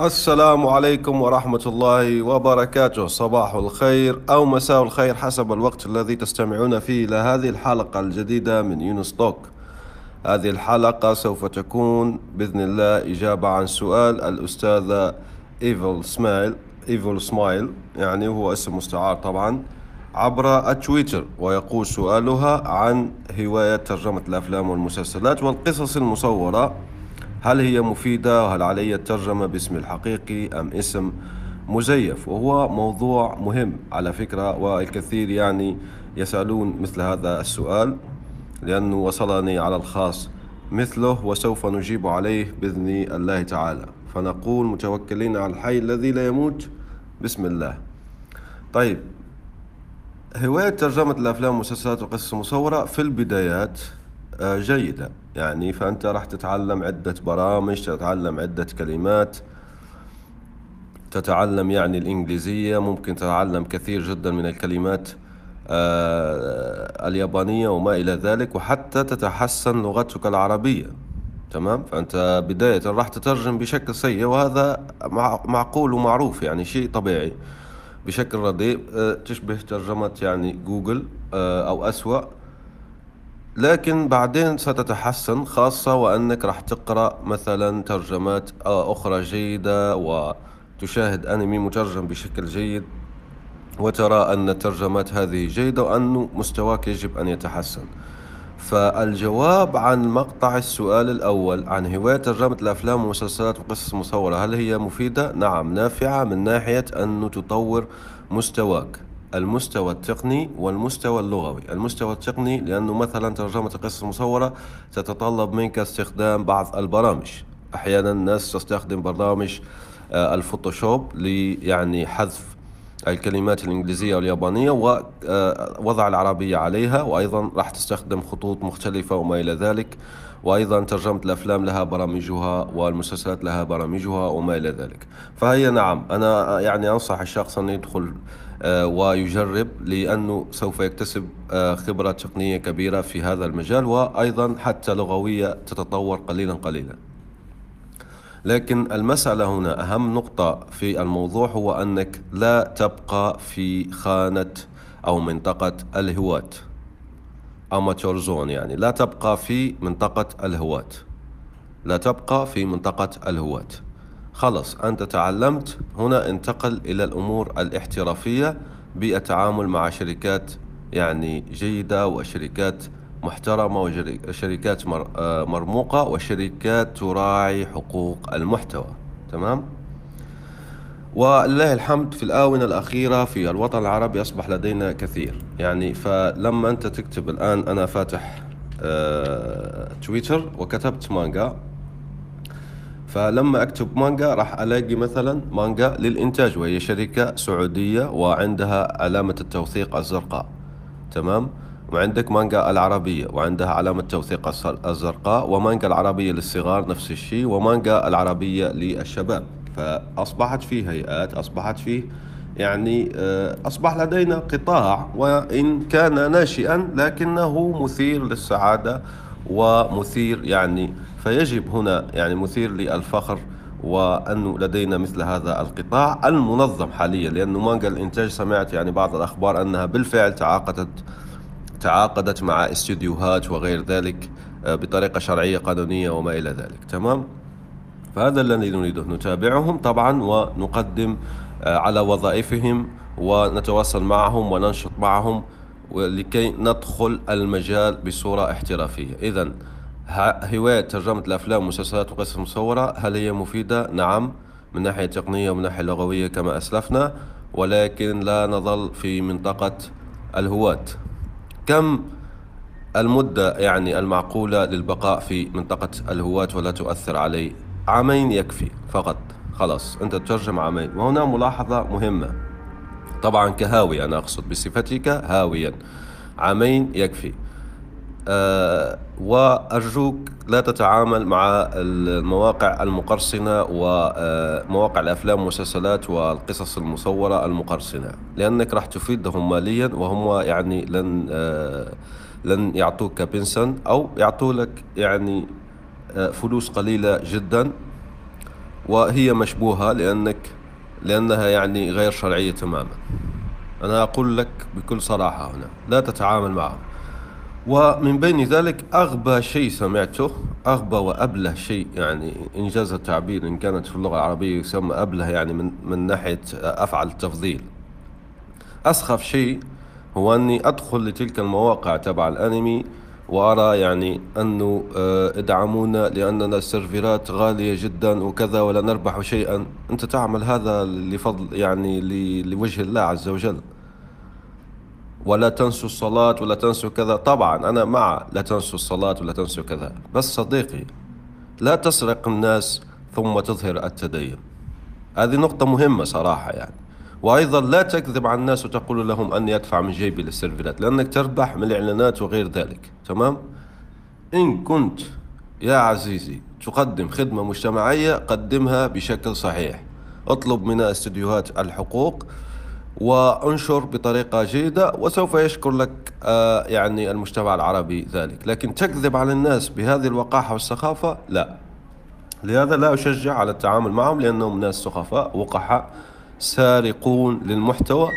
السلام عليكم ورحمة الله وبركاته. صباح الخير أو مساء الخير حسب الوقت الذي تستمعون فيه إلى هذه الحلقة الجديدة من يونس توك. هذه الحلقة سوف تكون بإذن الله إجابة عن سؤال الأستاذة Evil Smile Evil Smile يعني هو اسم مستعار طبعا عبر التويتر ويقول سؤالها عن هواية ترجمة الأفلام والمسلسلات والقصص المصورة. هل هي مفيدة؟ وهل علي الترجمة باسمي الحقيقي أم اسم مزيف؟ وهو موضوع مهم على فكرة والكثير يعني يسألون مثل هذا السؤال لأنه وصلني على الخاص مثله وسوف نجيب عليه بإذن الله تعالى. فنقول متوكلين على الحي الذي لا يموت بسم الله. طيب هواية ترجمة الأفلام والمسلسلات والقصص المصورة في البدايات آه، جيدة. يعني فأنت راح تتعلم عدة برامج تتعلم عدة كلمات. تتعلم يعني الإنجليزية ممكن تتعلم كثير جدا من الكلمات آه، اليابانية وما إلى ذلك وحتى تتحسن لغتك العربية. تمام؟ فأنت بداية راح تترجم بشكل سيء وهذا معقول ومعروف يعني شيء طبيعي. بشكل رديء آه، تشبه ترجمة يعني جوجل أو أسوأ. لكن بعدين ستتحسن خاصة وأنك راح تقرأ مثلا ترجمات أخرى جيدة وتشاهد أنمي مترجم بشكل جيد وترى أن الترجمات هذه جيدة وأن مستواك يجب أن يتحسن فالجواب عن مقطع السؤال الأول عن هواية ترجمة الأفلام والمسلسلات وقصص مصورة هل هي مفيدة؟ نعم نافعة من ناحية أن تطور مستواك المستوى التقني والمستوى اللغوي. المستوى التقني لأنه مثلا ترجمة القصص المصورة تتطلب منك استخدام بعض البرامج. أحيانا الناس تستخدم برامج آه، الفوتوشوب ليعني حذف الكلمات الإنجليزية واليابانية ووضع آه، العربية عليها وأيضا راح تستخدم خطوط مختلفة وما إلى ذلك. وأيضا ترجمة الأفلام لها برامجها والمسلسلات لها برامجها وما إلى ذلك. فهي نعم أنا يعني أنصح الشخص أن يدخل ويجرب لأنه سوف يكتسب آه، خبرة تقنية كبيرة في هذا المجال وأيضا حتى لغوية تتطور قليلا قليلا. لكن المسألة هنا أهم نقطة في الموضوع هو أنك لا تبقى في خانة أو منطقة الهواة أماتور زون يعني لا تبقى في منطقة الهواة لا تبقى في منطقة الهواة خلص أنت تعلمت هنا انتقل إلى الأمور الاحترافية بالتعامل مع شركات يعني جيدة وشركات محترمة وشركات آه، مرموقة وشركات تراعي حقوق المحتوى. تمام؟ ولله الحمد في الآونة الأخيرة في الوطن العربي أصبح لدينا كثير. يعني فلما أنت تكتب الآن أنا فاتح آه تويتر وكتبت مانجا. فلما أكتب مانجا راح ألاقي مثلا مانجا للإنتاج وهي شركة سعودية وعندها علامة التوثيق الزرقاء. تمام؟ وعندك مانجا العربية وعندها علامة توثيق الزرقاء ومانجا العربية للصغار نفس الشيء ومانجا العربية للشباب. فأصبحت فيه هيئات أصبحت فيه يعني آه، أصبح لدينا قطاع وإن كان ناشئا لكنه مثير للسعادة ومثير يعني فيجب هنا يعني مثير للفخر وأنه لدينا مثل هذا القطاع المنظم حاليا لأنه مانجا الإنتاج سمعت يعني بعض الأخبار أنها بالفعل تعاقدت تعاقدت مع استديوهات وغير ذلك آه، بطريقة شرعية قانونية وما إلى ذلك. تمام؟ فهذا الذي نريده. نتابعهم طبعا ونقدم آه، على وظائفهم ونتواصل معهم وننشط معهم لكي ندخل المجال بصورة احترافية. إذا هواية ترجمة الأفلام والمسلسلات والقصص المصورة هل هي مفيدة؟ نعم من ناحية تقنية ومن ناحية لغوية كما أسلفنا ولكن لا نظل في منطقة الهواة. كم المدة يعني المعقولة للبقاء في منطقة الهواة ولا تؤثر علي؟ عامين يكفي فقط. خلاص أنت تترجم عامين. وهنا ملاحظة مهمة. طبعا كهاوي أنا أقصد بصفتك هاويا. عامين يكفي. وأرجوك لا تتعامل مع المواقع المقرصنة ومواقع الأفلام والمسلسلات والقصص المصورة المقرصنة لأنك راح تفيدهم ماليا وهم يعني لن أه لن يعطوك بنسا أو يعطوا لك يعني فلوس قليلة جدا وهي مشبوهة لأنك لأنها يعني غير شرعية تماما. أنا أقول لك بكل صراحة هنا لا تتعامل معهم. ومن بين ذلك أغبى شيء سمعته أغبى وأبله شيء يعني إنجاز التعبير إن كانت في اللغة العربية يسمى أبله يعني من, من ناحية أفعل التفضيل. أسخف شيء هو أني أدخل لتلك المواقع تبع الأنمي وأرى يعني أنه ادعمونا لأننا السيرفرات غالية جدا وكذا ولا نربح شيئا. أنت تعمل هذا لفضل يعني لوجه الله عز وجل. ولا تنسوا الصلاة ولا تنسوا كذا. طبعا أنا مع لا تنسوا الصلاة ولا تنسوا كذا. بس صديقي لا تسرق الناس ثم تظهر التدين. هذه نقطة مهمة صراحة يعني. وأيضا لا تكذب على الناس وتقول لهم أني أدفع من جيبي للسيرفرات لأنك تربح من الإعلانات وغير ذلك. تمام؟ إن كنت يا عزيزي تقدم خدمة مجتمعية قدمها بشكل صحيح. اطلب من استديوهات الحقوق وانشر بطريقة جيدة وسوف يشكر لك آه يعني المجتمع العربي ذلك. لكن تكذب على الناس بهذه الوقاحة والسخافة؟ لا. لهذا لا أشجع على التعامل معهم لأنهم ناس سخفاء وقحاء سارقون للمحتوى.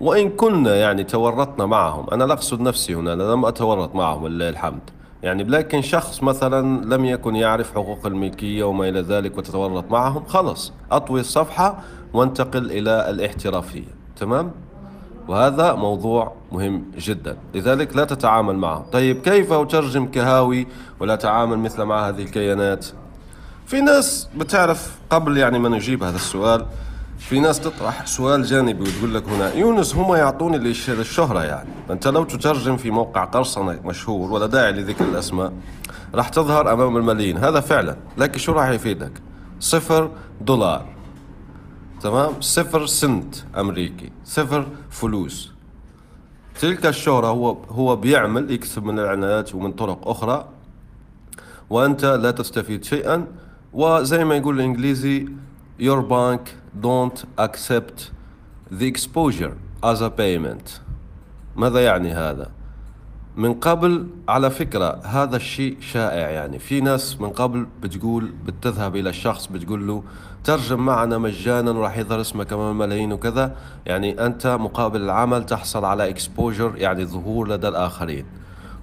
وإن كنا يعني تورطنا معهم أنا لا أقصد نفسي هنا أنا لم أتورط معهم ولله الحمد. يعني لكن شخص مثلا لم يكن يعرف حقوق الملكية وما إلى ذلك وتتورط معهم خلص أطوي الصفحة وانتقل إلى الاحترافية. تمام؟ وهذا موضوع مهم جدا. لذلك لا تتعامل معه. طيب كيف أترجم كهاوي ولا تعامل مثل مع هذه الكيانات؟ في ناس بتعرف قبل يعني ما نجيب هذا السؤال في ناس تطرح سؤال جانبي وتقول لك هنا يونس هم يعطوني للشهرة يعني. أنت لو تترجم في موقع قرصنة مشهور ولا داعي لذكر الأسماء راح تظهر أمام الملايين. هذا فعلا. لكن شو راح يفيدك؟ صفر دولار. تمام؟ صفر سنت أمريكي صفر فلوس. تلك الشهرة هو هو بيعمل يكسب من الإعلانات ومن طرق أخرى وأنت لا تستفيد شيئا وزي ما يقول الإنجليزي your bank don't accept the exposure as a payment. ماذا يعني هذا؟ من قبل على فكرة هذا الشيء شائع يعني. في ناس من قبل بتقول بتذهب إلى الشخص بتقول له ترجم معنا مجانا وراح يظهر اسمك أمام الملايين وكذا. يعني أنت مقابل العمل تحصل على اكسبوجر يعني ظهور لدى الآخرين.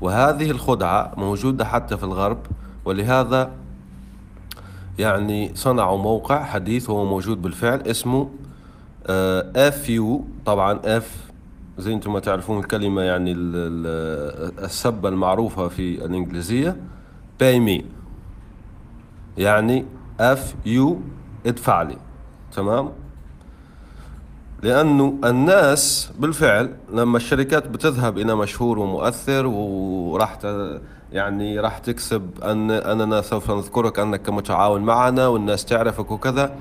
وهذه الخدعة موجودة حتى في الغرب ولهذا يعني صنعوا موقع حديث هو موجود بالفعل اسمه F آه، you طبعا F زي أنتم ما تعرفون الكلمة يعني السبة المعروفة في الإنجليزية pay me. يعني F you ادفع لي تمام؟ لأنه الناس بالفعل لما الشركات بتذهب إلى مشهور ومؤثر وراح يعني راح تكسب أن أننا سوف نذكرك أنك متعاون معنا والناس تعرفك وكذا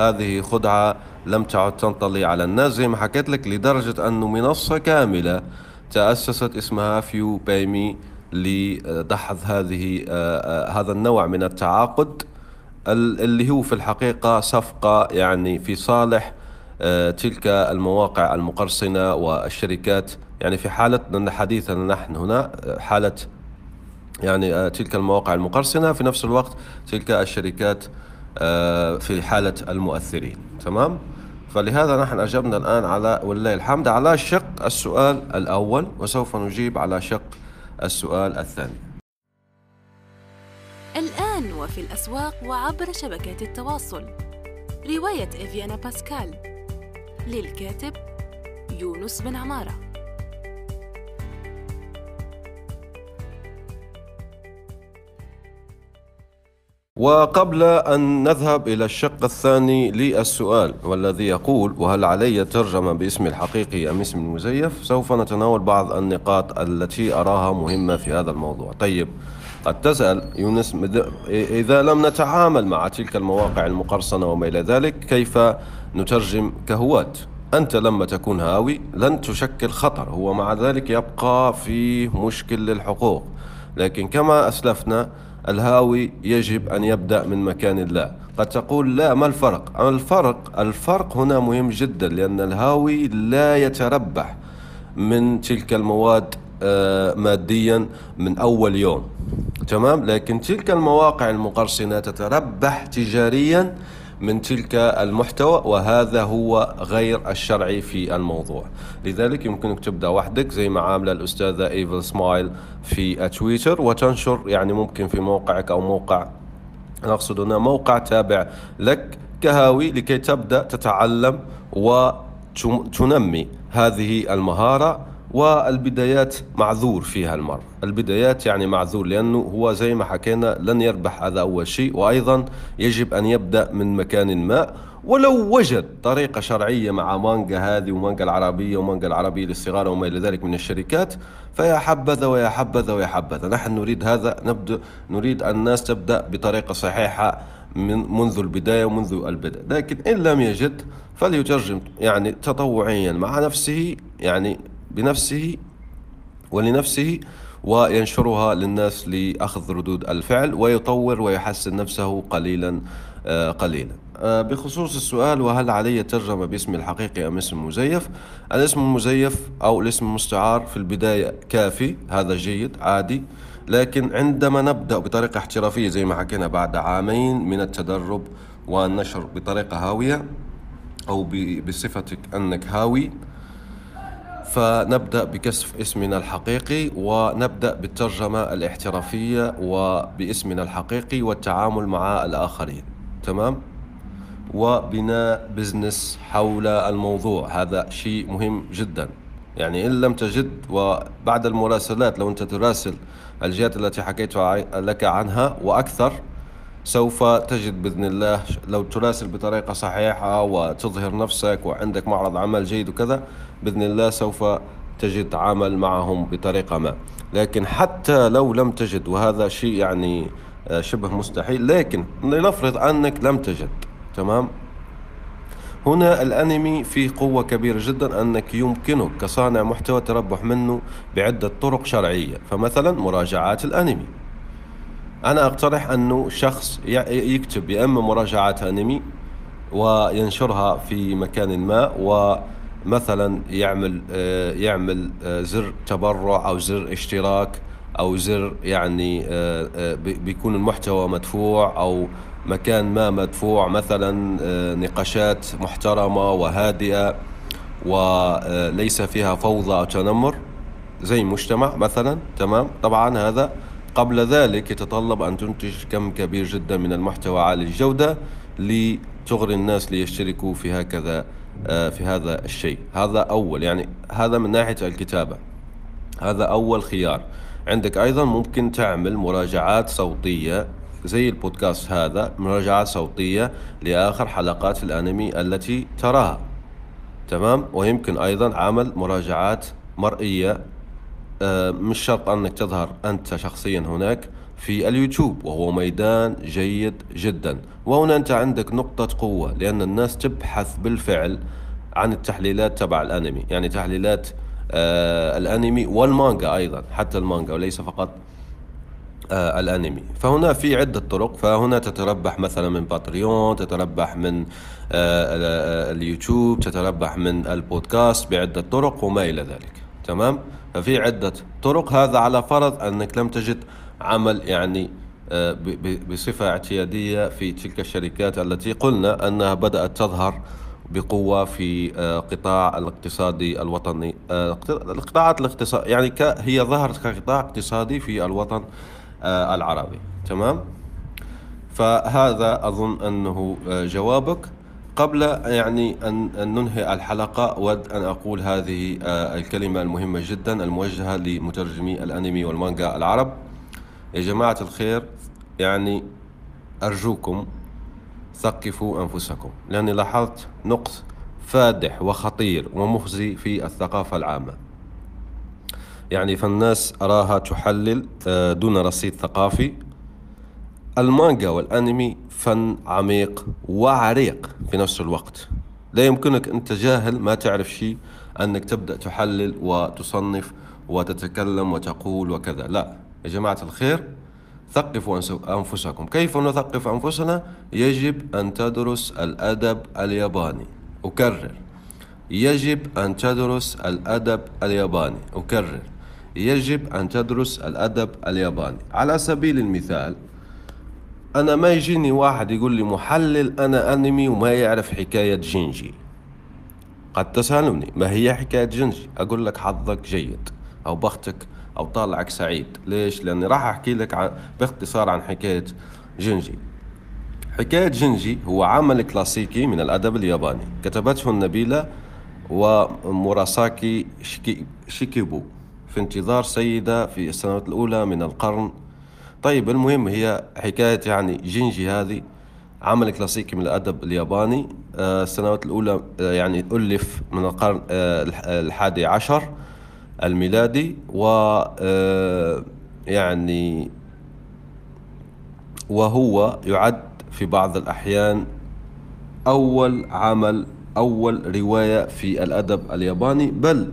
هذه خدعة لم تعد تنطلي على الناس زي ما حكيت لك لدرجة أنه منصة كاملة تأسست اسمها فيو بايمي لدحض هذه آه، آه، هذا النوع من التعاقد. اللي هو في الحقيقة صفقة يعني في صالح آه، تلك المواقع المقرصنة والشركات. يعني في حالة حديثنا نحن هنا حالة يعني تلك المواقع المقرصنة في نفس الوقت تلك الشركات في حالة المؤثرين. تمام؟ فلهذا نحن أجبنا الآن على ولله الحمد على شق السؤال الأول وسوف نجيب على شق السؤال الثاني. الآن وفي الأسواق وعبر شبكات التواصل. رواية إفيانا باسكال. للكاتب يونس بن عمارة. وقبل أن نذهب إلى الشق الثاني للسؤال والذي يقول وهل علي ترجمة باسمي الحقيقي أم اسم المزيف؟ سوف نتناول بعض النقاط التي أراها مهمة في هذا الموضوع. طيب قد تسأل يونس إذا لم نتعامل مع تلك المواقع المقرصنة وما إلى ذلك كيف نترجم كهوات؟ أنت لما تكون هاوي لن تشكل خطر هو مع ذلك يبقى فيه مشكل للحقوق. لكن كما أسلفنا الهاوي يجب أن يبدأ من مكان لا. قد تقول لا ما الفرق؟ الفرق الفرق هنا مهم جدا لأن الهاوي لا يتربح من تلك المواد ماديا من أول يوم. تمام؟ لكن تلك المواقع المقرصنة تتربح تجاريا من تلك المحتوى وهذا هو غير الشرعي في الموضوع. لذلك يمكنك تبدأ وحدك زي ما عاملة الأستاذة إيفل سمايل في تويتر وتنشر يعني ممكن في موقعك أو موقع نقصد هنا موقع تابع لك كهاوي لكي تبدأ تتعلم وتنمي هذه المهارة. والبدايات معذور فيها المرء. البدايات يعني معذور لأنه هو زي ما حكينا لن يربح هذا أول شيء وأيضا يجب أن يبدأ من مكان ما. ولو وجد طريقة شرعية مع مانجا هذه ومانجا العربية ومانجا العربية للصغار وما إلى ذلك من الشركات فيا حبذا ويا حبذا ويا حبذا. نحن نريد هذا نبدأ نريد الناس تبدأ بطريقة صحيحة من منذ البداية ومنذ البدء. لكن إن لم يجد فليترجم يعني تطوعيا مع نفسه يعني بنفسه ولنفسه وينشرها للناس لأخذ ردود الفعل ويطور ويحسن نفسه قليلا آه، قليلا. آه، بخصوص السؤال وهل علي ترجمة باسمي الحقيقي أم اسم مزيف؟ الاسم المزيف أو الاسم المستعار في البداية كافي هذا جيد عادي. لكن عندما نبدأ بطريقة احترافية زي ما حكينا بعد عامين من التدرب والنشر بطريقة هاوية أو بصفتك أنك هاوي فنبدأ بكشف اسمنا الحقيقي ونبدأ بالترجمة الاحترافية وباسمنا الحقيقي والتعامل مع الآخرين. تمام؟ وبناء business حول الموضوع. هذا شيء مهم جدا. يعني إن لم تجد وبعد المراسلات لو أنت تراسل الجهات التي حكيت لك عنها وأكثر سوف تجد بإذن الله لو تراسل بطريقة صحيحة وتظهر نفسك وعندك معرض عمل جيد وكذا بإذن الله سوف تجد عمل معهم بطريقة ما. لكن حتى لو لم تجد وهذا شيء يعني آه، شبه مستحيل لكن لنفرض أنك لم تجد تمام؟ هنا الأنمي فيه قوة كبيرة جدا أنك يمكنك كصانع محتوى تربح منه بعدة طرق شرعية فمثلا مراجعات الأنمي. أنا أقترح أنه شخص يكتب يا اما مراجعات أنمي وينشرها في مكان ما ومثلا يعمل آه، يعمل آه، زر تبرع أو زر اشتراك أو زر يعني آه، بيكون المحتوى مدفوع أو مكان ما مدفوع مثلا نقاشات محترمة وهادئة وليس فيها فوضى أو تنمر زي مجتمع مثلا تمام؟ طبعا هذا قبل ذلك يتطلب أن تنتج كم كبير جدا من المحتوى عالي الجودة لتغري الناس ليشتركوا في هكذا آه، في هذا الشيء. هذا أول يعني هذا من ناحية الكتابة. هذا أول خيار. عندك أيضا ممكن تعمل مراجعات صوتية زي البودكاست هذا مراجعات صوتية لآخر حلقات الأنمي التي تراها. تمام؟ ويمكن أيضا عمل مراجعات مرئية مش شرط أنك تظهر أنت شخصيا هناك في اليوتيوب وهو ميدان جيد جدا. وهنا أنت عندك نقطة قوة لأن الناس تبحث بالفعل عن التحليلات تبع الأنمي. يعني تحليلات آه الأنمي والمانجا أيضا حتى المانجا وليس فقط آه الأنمي. فهنا في عدة طرق. فهنا تتربح مثلا من باتريون تتربح من آه, آه، اليوتيوب تتربح من البودكاست بعدة طرق وما إلى ذلك. تمام؟ ففي عدة طرق. هذا على فرض أنك لم تجد عمل يعني آه، بصفة اعتيادية في تلك الشركات التي قلنا أنها بدأت تظهر بقوة في آه، قطاع الاقتصادي الوطني. آه، القطاعات الاقتصاد يعني هي ظهرت كقطاع اقتصادي في الوطن العربي. تمام؟ فهذا أظن أنه جوابك. قبل يعني أن ننهي الحلقة أود أن أقول هذه آه، الكلمة المهمة جدا الموجهة لمترجمي الأنمي والمانجا العرب. يا جماعة الخير يعني أرجوكم ثقفوا أنفسكم لأني لاحظت نقص فادح وخطير ومخزي في الثقافة العامة. يعني فالناس أراها تحلل آه، دون رصيد ثقافي. المانجا والأنمي فن عميق وعريق في نفس الوقت. لا يمكنك أنت جاهل ما تعرف شيء أنك تبدأ تحلل وتصنف وتتكلم وتقول وكذا. لا يا جماعة الخير ثقفوا أنفسكم. كيف نثقف أنفسنا؟ يجب أن تدرس الأدب الياباني. أكرر. يجب أن تدرس الأدب الياباني. أكرر. يجب أن تدرس الأدب الياباني. على سبيل المثال أنا ما يجيني واحد يقول لي محلل أنا أنمي وما يعرف حكاية جينجي. قد تسألني ما هي حكاية جينجي؟ أقول لك حظك جيد أو بختك أو طالعك سعيد. ليش؟ لأني راح أحكي لك عن باختصار عن حكاية جينجي. حكاية جينجي هو عمل كلاسيكي من الأدب الياباني. كتبته النبيلة وموراساكي شيكيبو في انتظار سيدة في السنوات الأولى من القرن طيب المهم هي حكاية يعني جينجي هذه عمل كلاسيكي من الأدب الياباني. آه، السنوات الأولى آه، يعني ألف من القرن آه، الحادي عشر الميلادي. و يعني وهو يعد في بعض الأحيان أول عمل أول رواية في الأدب الياباني. بل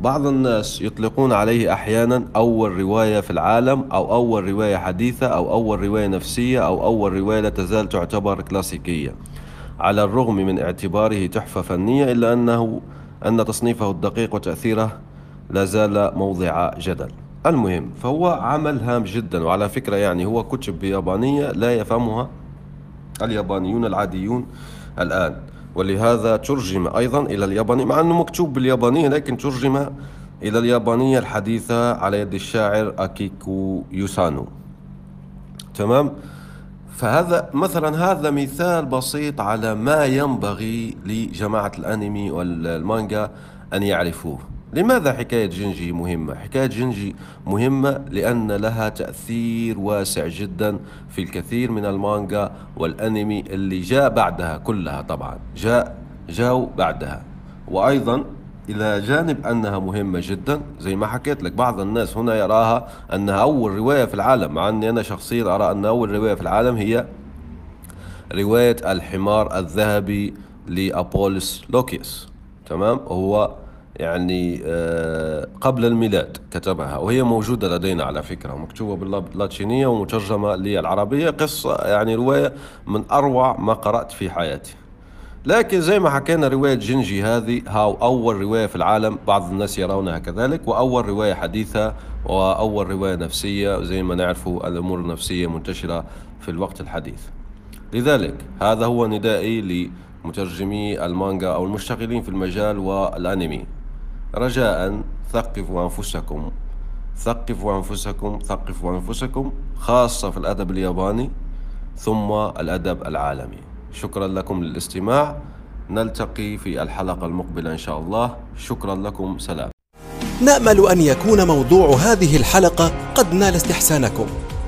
بعض الناس يطلقون عليه أحيانا أول رواية في العالم أو أول رواية حديثة أو أول رواية نفسية أو أول رواية لا تزال تعتبر كلاسيكية. على الرغم من اعتباره تحفة فنية إلا أنه أن تصنيفه الدقيق وتأثيره لا زال موضع جدل. المهم فهو عمل هام جدا وعلى فكرة يعني هو كتب بيابانية لا يفهمها اليابانيون العاديون الآن. ولهذا ترجم أيضا إلى اليابانية مع أنه مكتوب باليابانية لكن ترجم إلى اليابانية الحديثة على يد الشاعر أكيكو يوسانو. تمام؟ فهذا مثلا هذا مثال بسيط على ما ينبغي لجماعة الأنمي والمانجا أن يعرفوه. لماذا حكاية جنجي مهمة؟ حكاية جنجي مهمة لأن لها تأثير واسع جدا في الكثير من المانجا والأنمي اللي جاء بعدها كلها طبعا. جاء جاءوا بعدها. وأيضا إلى جانب أنها مهمة جدا زي ما حكيت لك بعض الناس هنا يراها أنها أول رواية في العالم مع أني أنا شخصيا أرى أن أول رواية في العالم هي رواية الحمار الذهبي لأبولس لوكيس تمام؟ هو يعني آه، قبل الميلاد كتبها وهي موجودة لدينا على فكرة مكتوبة باللاتينية ومترجمة للعربية قصة يعني رواية من أروع ما قرأت في حياتي. لكن زي ما حكينا رواية جنجي هذه هاو أول رواية في العالم بعض الناس يرونها كذلك وأول رواية حديثة وأول رواية نفسية زي ما نعرف الأمور النفسية منتشرة في الوقت الحديث. لذلك هذا هو ندائي لمترجمي المانجا أو المشتغلين في المجال والأنمي. رجاء ثقفوا أنفسكم. ثقفوا أنفسكم ثقفوا أنفسكم خاصة في الأدب الياباني ثم الأدب العالمي. شكرا لكم للاستماع. نلتقي في الحلقة المقبلة إن شاء الله. شكرا لكم. سلام. نأمل أن يكون موضوع هذه الحلقة قد نال استحسانكم.